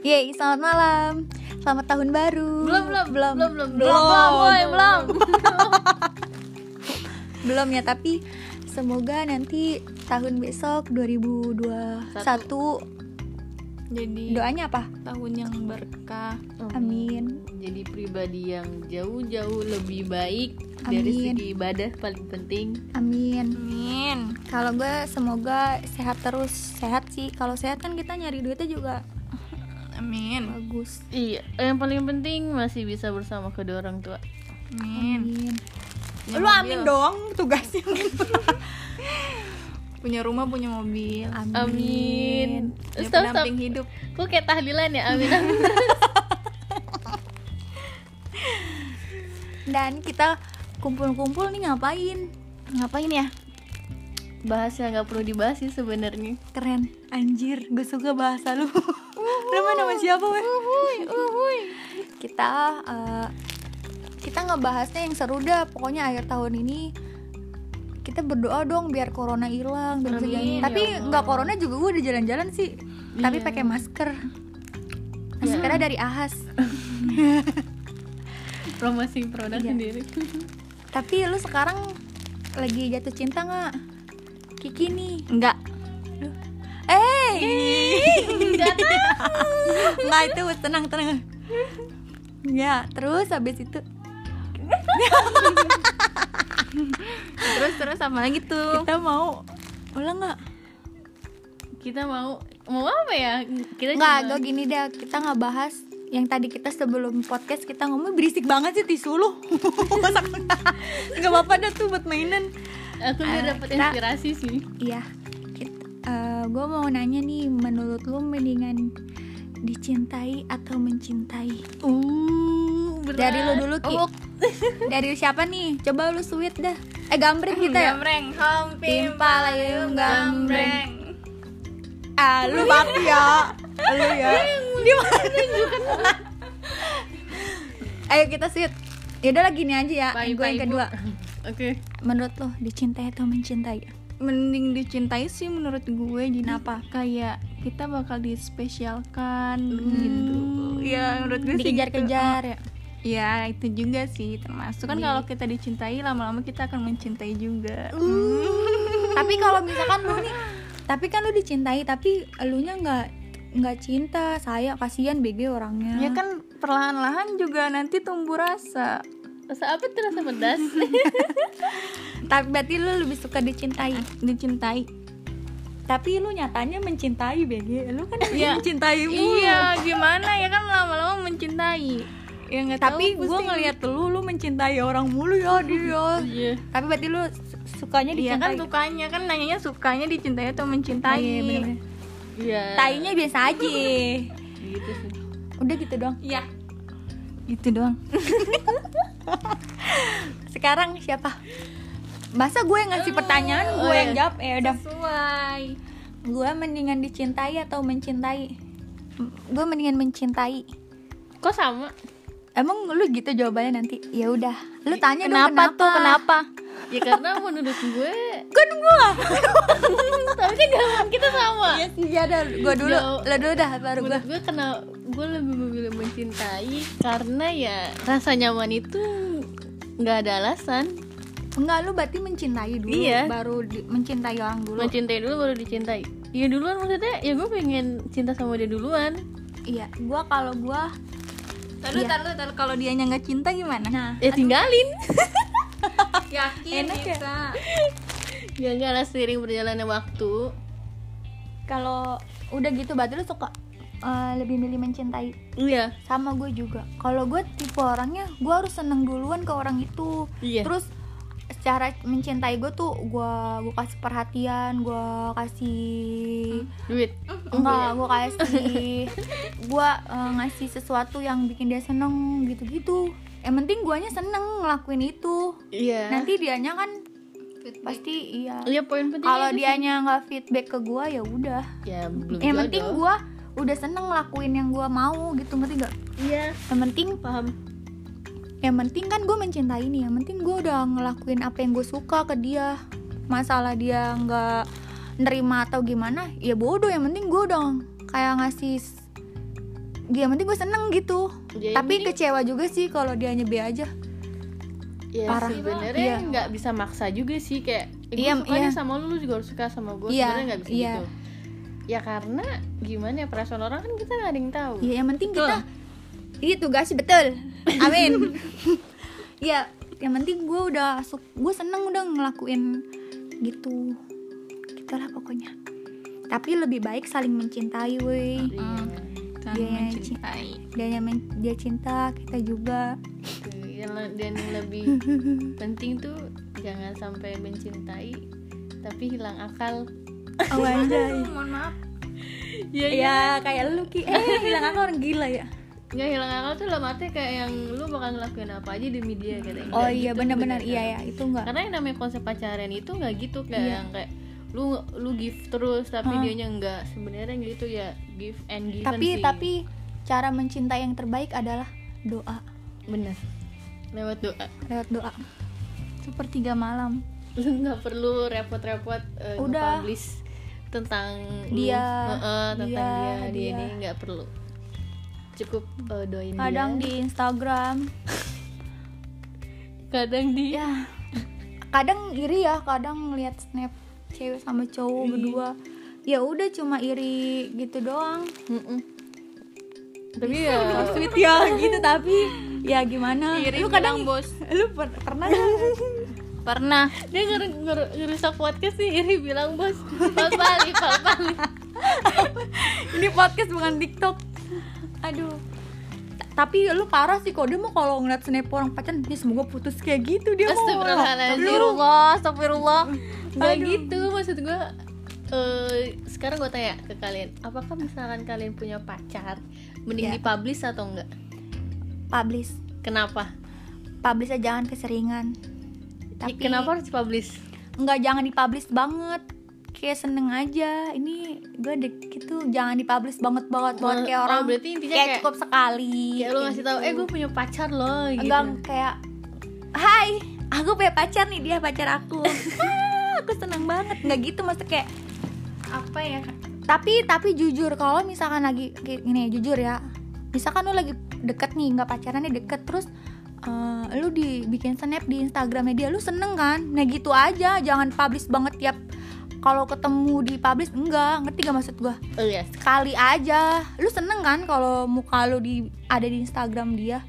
Yeay, selamat malam. Selamat tahun baru. Belum belum belum belum belum belum belum woy, belum. belum ya, tapi semoga nanti tahun besok 2021 Jadi doanya apa? tahun yang berkah. Amin. Jadi pribadi yang jauh-jauh lebih baik dari Amin. segi ibadah paling penting. Amin. Amin. Kalau gue semoga sehat terus. Sehat sih. Kalau sehat kan kita nyari duitnya juga Amin. bagus. Iya, yang paling penting masih bisa bersama kedua orang tua. Amin. Amin. Punya Lu mobil. amin dong tugasnya. Punya rumah, punya mobil. Amin. Ya, Stop, stop. hidup. Kok kayak tahlilan ya? Amin amin. Dan kita kumpul-kumpul nih ngapain? Ngapain ya? Bahas yang nggak perlu dibahas sih sebenarnya. Keren. Anjir, gue suka bahasa lu. Nama nama siapa, weh? Kita eh, kita ngebahasnya yang seru dah. Pokoknya akhir tahun ini kita berdoa dong biar corona hilang dan sebagainya. ya Tapi Allah. nggak corona juga gue udah jalan-jalan sih. Tapi Iya. pakai masker. Maskernya dari Ahas. Promosi produk Iya. sendiri. Tapi lu sekarang lagi jatuh cinta nggak? Kiki nih. Enggak. Eh, Nggak tahu. nggak itu tenang tenang. Ya, terus habis itu Terus terus apa lagi tuh? kita mau ulang nggak? Kita mau mau apa ya? Kita Nggak, gue gini deh, kita nggak bahas yang tadi kita sebelum podcast kita ngomong berisik banget sih tisu lu. Nggak apa-apa dah tuh buat mainan. Aku udah Eh, dapet kita- inspirasi sih. Iya, gue mau nanya nih, menurut lu mendingan dicintai atau mencintai? Uh, berat. Dari lu dulu Ki. Oh. Dari siapa nih? Coba lu sweet dah. Eh gambreng kita ya. Gambreng, hom Timpa layung gambreng. Ah, lu bakti ya. Lu ya. Di mana Ayo kita sweet. Yaudah lah gini aja ya. Gue yang kedua. Oke. Menurut lo dicintai atau mencintai? Mending dicintai sih menurut gue jadi Kenapa? kayak kita bakal dispesialkan gitu. Ya menurut gue sih gitu. Dikejar-kejar ya. Ya itu juga sih termasuk kan kalau kita dicintai lama-lama kita akan mencintai juga. tapi kalau misalkan lu nih, tapi kan lu dicintai tapi elunya nggak nggak cinta, saya kasihan BG orangnya. Ya kan perlahan-lahan juga nanti tumbuh rasa. Rasa apa tuh rasa pedas? Tapi berarti lu lebih suka dicintai. Dicintai. Tapi lu nyatanya mencintai BG. Lu kan Iya. mencintai mulu. Iya, gimana ya kan lama-lama mencintai. Ya nggak Tapi gue ngeliat lu, lu mencintai orang mulu ya dia. Iya. Tapi berarti lu su- sukanya Iya kan dicintai. sukanya kan nanyanya sukanya dicintai atau mencintai. Iya. Iya. Tainya biasa aja. Gitu sih. Udah gitu dong. Iya. Gitu doang. Sekarang siapa? Masa gue yang ngasih pertanyaan, gue oh yang iya. jawab ya udah. Sesuai. Gue mendingan dicintai atau mencintai? Gue mendingan mencintai. Kok sama? Emang lu gitu jawabannya nanti? Ya udah. Lu tanya dong Kenapa, tuh? Kenapa? Ya karena menurut gue Kan gue. Tapi kan jawaban kita sama Iya sih, ya. Gue dulu. Jawab. Lo dulu dah baru gue. Gue karena gue lebih memilih mencintai Karena ya rasa nyaman itu nggak ada alasan Enggak, lu berarti mencintai dulu. Iya. Baru di- mencintai orang dulu. Mencintai dulu baru dicintai Ya duluan maksudnya ya gue pengen cinta sama dia duluan iya. Gue kalau gue. Taruh, Iya. taruh, taruh. Kalau dianya nggak cinta gimana? Nah. Ya tinggalin Yakin Enak ya? bisa. Ya enggak lah seiring berjalannya waktu Kalau udah gitu berarti lu suka eh, lebih milih mencintai. Iya. Sama gue juga. Kalau gue tipe orangnya gue harus seneng duluan ke orang itu. Iya. Terus secara mencintai gue tuh gue gue kasih perhatian gue kasih Duit. Enggak gue kasih gue eh, ngasih sesuatu yang bikin dia seneng gitu-gitu. Yang penting guanya seneng ngelakuin itu. Iya. Nanti dianya kan pasti iya. Iya poin penting kalau dianya nggak feedback ke gue ya udah. Ya belum yang penting gue udah seneng ngelakuin yang gue mau gitu ngerti gak Iya. Yang penting paham. yang penting kan gue mencintai nih yang penting gue udah ngelakuin apa yang gue suka ke dia. Masalah dia nggak nerima atau gimana ya bodoh. Yang penting gue udah kayak ngasih dia yang penting gue seneng gitu. Ya, tapi penting- kecewa juga sih kalau dia B aja. Ya parah. sebenarnya Iya. nggak bisa maksa juga sih kayak eh, gue Iya, suka iya. sama lu lu juga harus suka sama gue Iya, sebenarnya nggak bisa iya. gitu ya karena gimana ya perasaan orang kan kita nggak ada yang tahu. Ya yang penting kita itu guys betul. Amin. Ya yang penting gue udah gue seneng udah ngelakuin gitu. Gitulah pokoknya. Tapi lebih baik saling mencintai woi. Iya. Saling Dia yang mencintai. dia yang men- dia cinta kita juga. Le- dan yang lebih penting tuh jangan sampai mencintai tapi hilang akal oh anjay. Mohon maaf. Ya ya kayak lu ki. Eh hilang aku orang gila ya? Nggak hilang akal tuh dalam arti kayak yang lu bakal ngelakuin apa aja demi dia katanya oh Nggak iya gitu benar-benar iya. Ya itu enggak karena yang namanya konsep pacaran itu nggak gitu kayak Iya. yang kayak lu lu give terus tapi Hah? dianya enggak sebenarnya gitu ya. Give and given tapi sih. tapi cara mencintai yang terbaik adalah doa. Bener. Lewat doa. Lewat doa. Sepertiga malam. Lu nggak perlu repot-repot uh, Udah. nge-publish tentang lu. Dia, Heeh, tentang dia, dia dia, dia. ini nggak perlu cukup uh, doain kadang dia di Instagram kadang di ya kadang iri ya kadang ngeliat snap cewek sama cowok Iri. berdua ya udah cuma iri gitu doang Mm-mm. tapi ya sweet ya gitu tapi ya gimana Iri lu kadang bos lu per- pernah? pernah. Dia nger nger ngerusak podcast sih iri bilang bos pal balik pal balik ini podcast bukan TikTok. Aduh. Tapi lu parah sih kok. Dia mau kalau ngeliat snap orang pacaran dia semoga putus. Kayak gitu dia mau. Astagfirullah Astagfirullah. Aduh. gitu maksud gue eh sekarang gue tanya ke kalian apakah misalkan kalian punya pacar mending Iya. dipublish atau enggak publish. Kenapa? Publish aja jangan keseringan Tapi, kenapa harus dipublish? Nggak jangan dipublish banget. Kayak seneng aja. Ini gue dek itu jangan dipublish banget banget banget. Oh, kayak oh, orang berarti intinya kayak, kayak- cukup sekali kayak lu ngasih tahu eh gue punya pacar loh gitu. Enggak kayak hai aku punya pacar nih dia pacar aku. Ah, aku seneng banget. Nggak gitu maksudnya kayak apa ya? Tapi tapi jujur kalau misalkan lagi kayak gini jujur ya. Misalkan lu lagi deket nih nggak pacaran nih deket terus eh, lu dibikin snap di Instagramnya dia lu seneng kan? Nah gitu aja. Jangan publish banget tiap kalau ketemu di publish enggak. Ngerti gak maksud gua? Oh iya. Sekali aja. Lu seneng kan kalau muka lu di ada di Instagram dia?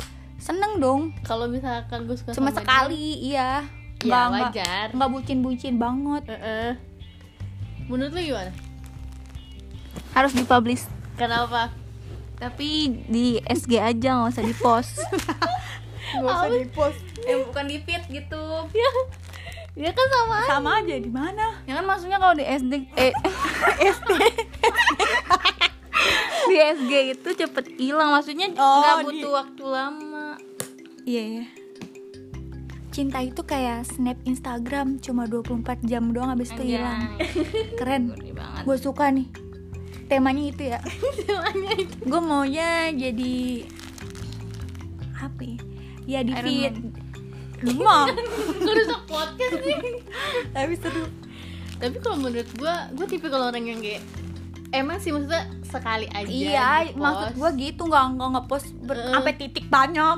Seneng dong. Kalau misalkan gue suka cuma sama sekali iya. dia, ya nggak nggak. wajar. Nggak bucin bucin banget. Heeh. menurut lu gimana? Harus dipublish. Kenapa? Tapi di SG aja nggak usah di post nggak usah di post eh bukan di feed gitu. Ya kan sama sama aja di mana? Ya kan maksudnya kalau di SD eh SD di SG itu cepet hilang. Maksudnya Oh, nggak di- butuh waktu lama. Iya iya. Cinta itu kayak snap Instagram cuma 24 jam doang habis itu hilang. Keren. Gue suka nih. Temanya itu ya. Gue maunya jadi ya, ya di Iron feed mah ngerusak podcast sih tapi seru. Tapi kalau menurut gue gue tipe kalau orang yang kayak emang sih maksudnya sekali aja iya di-post. maksud gue gitu nggak nggak ngepost ber- Eh. sampai titik banyak.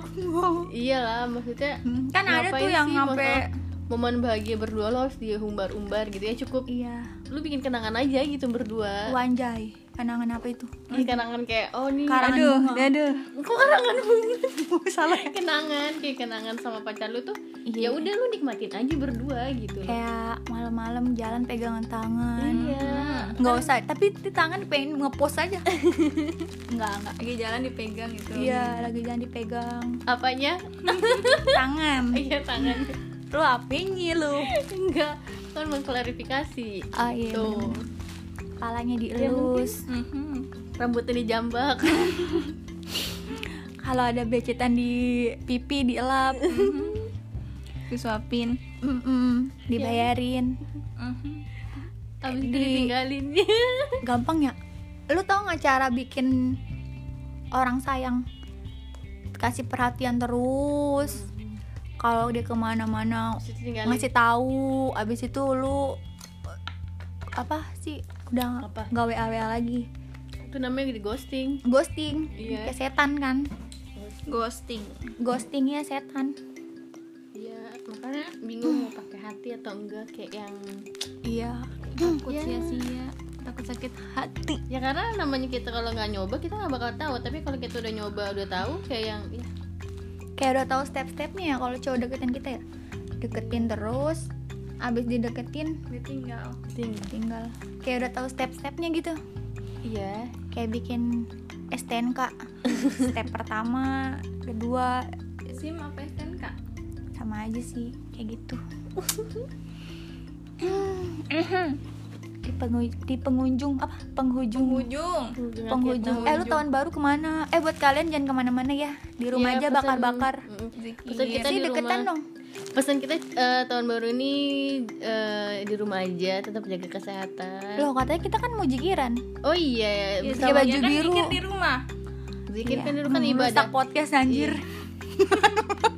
Iyalah maksudnya Hmm, kan ada tuh yang sampai momen bahagia berdua lo harus dia umbar-umbar gitu ya cukup. Iya. Lu bikin kenangan aja gitu berdua. Wanjay kenangan apa itu? Ini kenangan kayak oh nih Karangan aduh bunga. aduh. Kok kenangan bunga? Salah kenangan kayak kenangan sama pacar lu tuh Iya. ya udah lu nikmatin aja berdua gitu kayak malam-malam jalan pegangan tangan. Iya. Nggak usah tapi di tangan pengen ngepost aja. Nggak nggak lagi jalan dipegang gitu. Iya lagi jangan dipegang. Apanya? Tangan. Iya tangan. Lu apanya lu. Enggak kan mengklarifikasi. Ah iya tuh. bener. Palanya dielus. Mhm. rambutnya dijambak. Kalau ada becetan di pipi dielap. Disuapin. Mm-mm, dibayarin. Mhm. abis Di- ditinggalin. Gampang ya? Lu tau nggak cara bikin orang sayang? Kasih perhatian terus. Kalau dia ke mana-mana ngasih tahu. Abis itu lu apa sih udah Apa? nggak wa wa lagi. Itu namanya di ghosting. ghosting. Iya. kayak setan kan? Ghosting. Ghostingnya setan. Iya, makanya bingung mau pakai hati atau enggak kayak yang iya. Takut Ya. sia-sia takut sakit hati. Ya karena namanya kita kalau nggak nyoba kita nggak bakal tahu. Tapi kalau kita udah nyoba udah tahu kayak yang ya kayak udah tahu step-stepnya ya kalau cowok deketin kita ya. Deketin terus abis dideketin ditinggal. Tinggal tinggal kayak udah tahu step-stepnya gitu. Iya. Kayak bikin STNK step pertama kedua. Sim apa STNK sama aja sih kayak gitu. Di, pengu- di pengunjung apa? Penghujung. Ujung penghujung eh lu tahun baru ke mana? Eh buat kalian jangan ke mana-mana ya. Di rumah Iya, aja bakar-bakar. kita sih di deketan rumah. dong pesan kita eh, tahun baru ini eh, di rumah aja tetap jaga kesehatan. Loh katanya kita kan mau jikiran. Oh iya Ya, Pakai sama baju aja kan biru. zikir di rumah. Zikir Iya. kan dulu kan Hmm, ibadah. podcast anjir.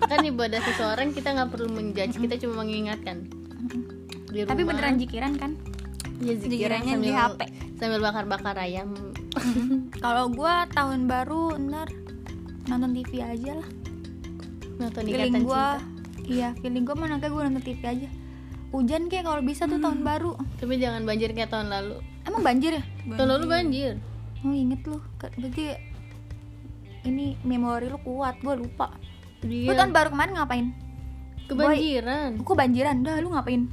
Kan ibadah seseorang kita nggak perlu menjudge kita cuma mengingatkan. Di tapi rumah, beneran jikiran kan? Ya zikiran Zikirannya di sambil- HP. sambil bakar-bakar ayam. Kalau gua tahun baru ntar nonton TV aja lah. Nonton ikatan gua cinta iya feeling gua mana kayak gua nonton TV aja. Hujan kayak kalau bisa tuh tahun baru. Tapi jangan banjir kayak tahun lalu. Emang banjir ya? Tahun lalu banjir. oh inget lu. Berarti ini memori lu kuat gua lupa. Lu dia tahun baru kemarin ngapain? Kebanjiran. Kok banjiran dah lu ngapain?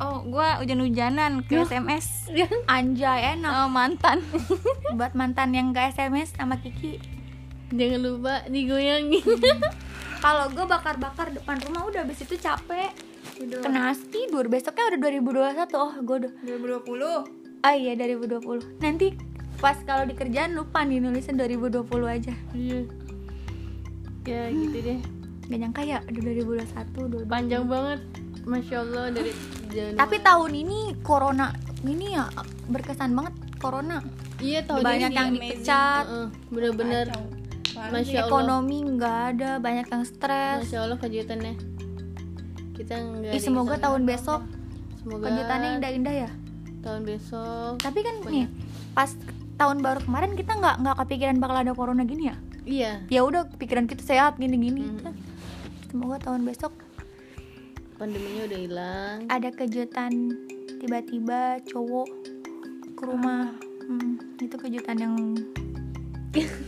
Oh gua hujan-hujanan ke SMS anjay enak. Sama mantan. Buat mantan yang ke SMS sama Kiki. Jangan lupa digoyangin kalau gue bakar-bakar depan rumah udah abis itu capek. Kena tidur. Besoknya udah 2021 oh gue udah. 2020 ah iya 2020 nanti pas kalau di kerjaan lupa nih nulisnya 2020 aja. Iya. Ya gitu deh. Gak nyangka ya udah 2021 2020. panjang banget. Masya allah dari Januari. tapi tahun ini corona ini ya berkesan banget corona. Iya tahun banyak ini yang dipecat. Heeh, masya allah. Ekonomi nggak ada banyak yang stres. Masya allah kejutannya. Kita nggak ada semoga tahun sama. besok semoga kejutannya indah-indah ya. Tahun besok tapi kan nih pas tahun baru kemarin kita nggak nggak kepikiran bakal ada corona gini ya? Iya. Ya udah pikiran kita sehat gini-gini. Hmm. semoga tahun besok pandeminya udah hilang. ada kejutan tiba-tiba cowok ke rumah. Hmm, itu kejutan yang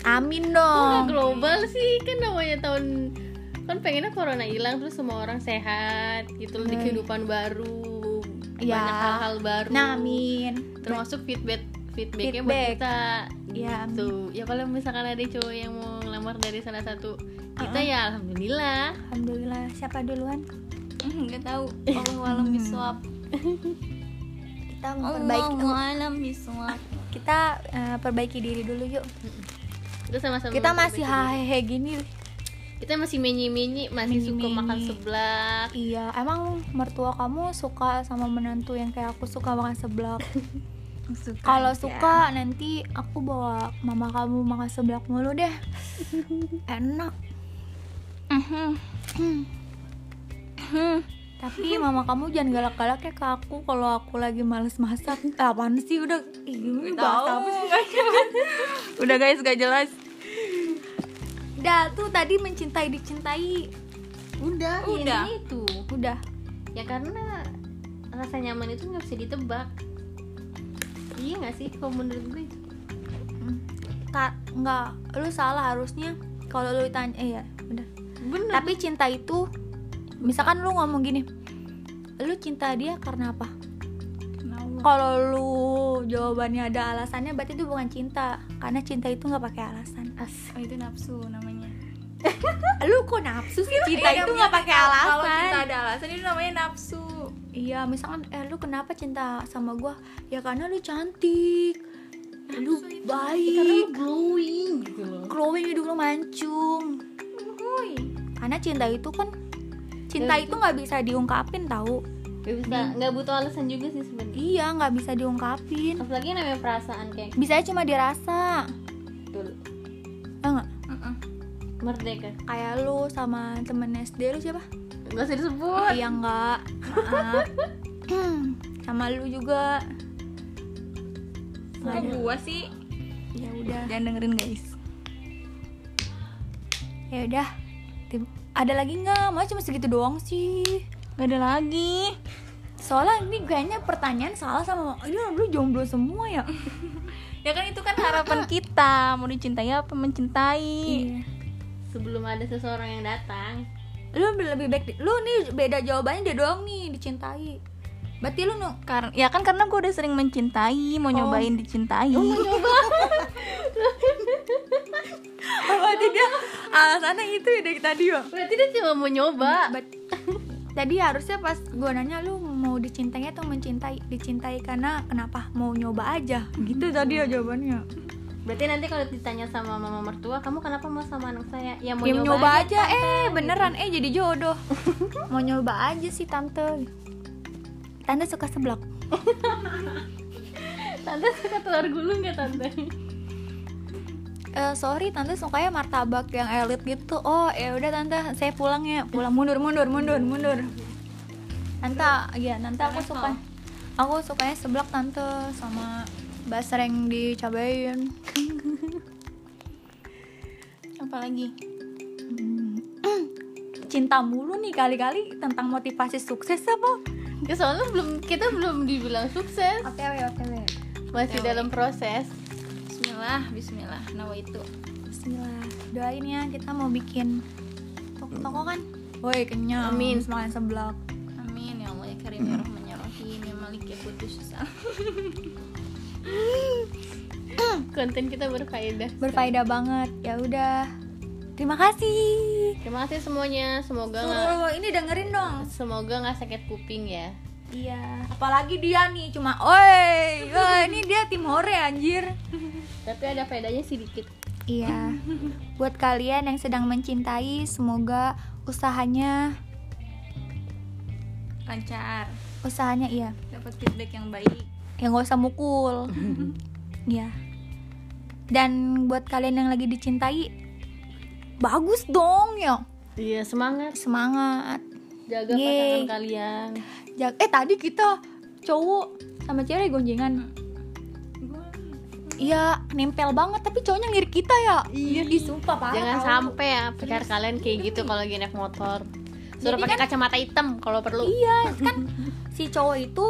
amin Kok dong. global sih kan namanya tahun kan pengennya corona hilang terus semua orang sehat gitu loh di Hmm. kehidupan baru Ya. banyak hal-hal baru. Nah amin. Termasuk feedback feedbacknya buat Feedback. kita Ya, gitu. ya kalau misalkan ada cowok yang mau ngelamar dari salah satu kita ya alhamdulillah. Alhamdulillah. Siapa duluan? Nggak tahu. Allah alam biswab kita memperbaiki Allah alam biswab kita eh, perbaiki diri dulu yuk. Kita sama-sama kita masih hahehe gini. Kita masih menyi-menyi masih suka Menyi-menyi. makan seblak. Iya emang mertua kamu suka sama menantu yang kayak aku suka makan seblak? Kalau suka nanti aku bawa mama kamu makan seblak mulu deh. Enak. Tapi mama kamu jangan galak-galak ya ke aku kalau aku lagi males masak. Eh, Apaan sih udah bahasa apa sih? udah guys gak jelas Udah tuh tadi mencintai dicintai. udah Udah. ya itu Udah. ya karena rasa nyaman itu nggak bisa ditebak iya nggak sih kalau menurut gue Ka nggak, lu salah harusnya kalau lu tanya eh ya, udah. bener Tapi cinta itu misalkan lu ngomong gini. Lu cinta dia karena apa? kalau lu jawabannya ada alasannya berarti itu bukan cinta. Karena cinta itu nggak pakai alasan. As. Oh itu nafsu namanya. Lu kok nafsu sih? Cinta Iya, itu namanya- nggak pakai kalau cinta alasan ada alasan itu namanya nafsu. Iya misalkan eh lu kenapa cinta sama gua? Ya karena lu cantik. Lu baik. glowing gitu loh. Glowing hidup lu mancung. Karena cinta itu kan cinta itu nggak bisa diungkapin tahu Gak bisa nggak butuh alasan juga sih sebenarnya. Iya nggak bisa diungkapin. Apalagi namanya perasaan kayak bisa cuma dirasa. Dulu Tau nggak? Merdeka. Kayak lu sama temen SD lu siapa? Nggak usah disebut. Iya nggak? Maaf sama lu juga. Kok gua sih? Ya udah. Jangan dengerin guys. Ya udah. Tim- ada lagi nggak? Mas cuma segitu doang sih. Gak ada lagi. Soalnya ini kayaknya pertanyaan salah sama ini lu jomblo semua ya. Ya kan itu kan harapan kita. Mau dicintai apa mencintai? Iya. sebelum ada seseorang yang datang. Lu lebih baik lu nih beda jawabannya dia doang nih dicintai berarti lu nu Karena ya kan karena gue udah sering mencintai, mau nyobain dicintai. berarti dia alasannya itu ya dari tadi ya berarti dia cuma mau nyoba. But- tadi harusnya pas gue nanya lu mau dicintai atau mencintai? Dicintai karena kenapa? Mau nyoba aja. Gitu tadi ya jawabannya. Berarti nanti kalau ditanya sama mama mertua kamu kenapa mau sama anak saya? Ya mau ya nyoba, nyoba aja. aja. eh beneran. Eh jadi jodoh. Mau nyoba aja sih tante tante suka seblak tante suka telur gulung nggak tante? Eh, sorry tante sukanya martabak yang elit gitu. Oh ya udah tante. Saya pulang ya. Pulang. Mundur mundur mundur mundur. Tante iya tante aku suka. aku sukanya seblak tante sama basreng dicabain. Apalagi? cinta mulu nih kali-kali tentang motivasi sukses apa ya soalnya belum kita belum dibilang sukses. Otw otw masih dalam proses. Bismillah, bismillah. Nawa itu. Bismillah. Doain ya kita mau bikin toko, toko kan? Woi kenyang. Amin. Makan seblak. Amin ya Allah ya Karim ya Rahman ya Rahim ya Malik ya Kudus ya konten kita berfaedah. Berfaedah banget. Ya udah. Terima kasih terima kasih semuanya semoga nggak Suruh ini dengerin dong semoga nggak sakit kuping ya Iya, apalagi dia nih cuma, oi, wah ini dia tim hore anjir. tapi ada faedahnya sedikit Iya, buat kalian yang sedang mencintai, semoga usahanya, Lancar. usahanya iya, Dapat feedback yang baik. yang gak usah mukul. Iya. Dan buat kalian yang lagi dicintai, bagus dong ya, iya semangat semangat. jaga Yeay. pasangan kalian Jag- eh tadi kita cowok sama cewek gonjengan. Iya, nempel banget tapi cowoknya ngiri kita ya. Iya, disumpah parah. jangan sampai ya pacar kalian kayak gitu kalau lagi naik motor suruh pakai kacamata hitam kalau perlu Iya, kan si cowok itu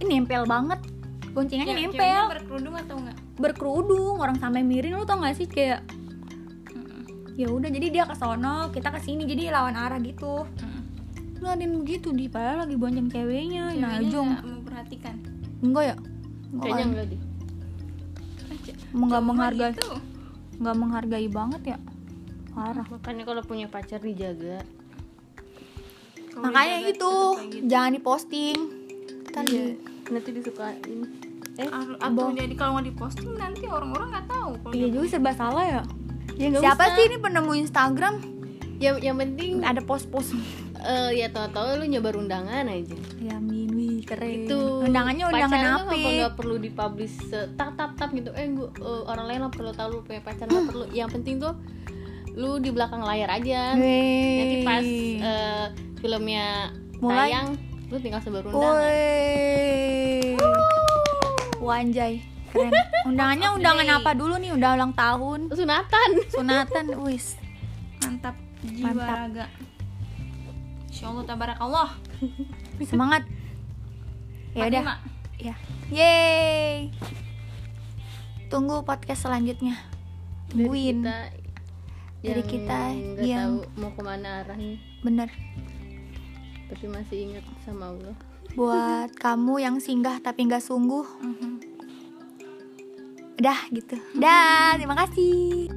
ini nempel banget. Goncengannya Ya, nempel, berkerudung atau enggak? berkerudung, orang sampai miring lu tau gak sih kayak ya udah jadi dia ke sono, kita ke sini jadi lawan arah gitu. Lu adain begitu di padahal lagi bonceng ceweknya, nah Jung. nggak memperhatikan. Enggak ya? Enggak kayaknya kan? enggak deh Enggak menghargai, Gitu. enggak menghargai banget ya. Parah. makanya kalau punya pacar dijaga Kalau Makanya dijaga itu gitu. jangan diposting. Tadi Iya, nanti disukain eh Atau jadi kalau nggak diposting nanti orang-orang nggak tahu. Iya dia- juga serba salah ya. Ya Siapa usah. sih ini penemu Instagram? yang yang penting Ada post-post. eh, ya tahu-tahu lu nyebar undangan aja Ya min, wih keren. itu Undangannya undangan apa? nggak perlu dipublish se- tap tap tap gitu eh gua, eh, orang lain nggak perlu tahu lu punya pacar nggak perlu yang penting tuh lu di belakang layar aja nanti pas eh, filmnya Mulai. tayang lu tinggal sebar undangan Woi. Wanjay, keren. Undangannya undangan apa dulu nih? Udah ulang tahun, sunatan sunatan, wis. mantap jiwa Mantap. raga. Insya Allah tabarakallah. Semangat. Ya udah. Ya. Yeay. Tunggu podcast selanjutnya. Tungguin. kita Dari kita yang- tahu mau ke mana arahnya Bener. tapi masih ingat sama Allah Buat kamu yang singgah tapi nggak sungguh. Mhm. Udah gitu. Dah, terima kasih.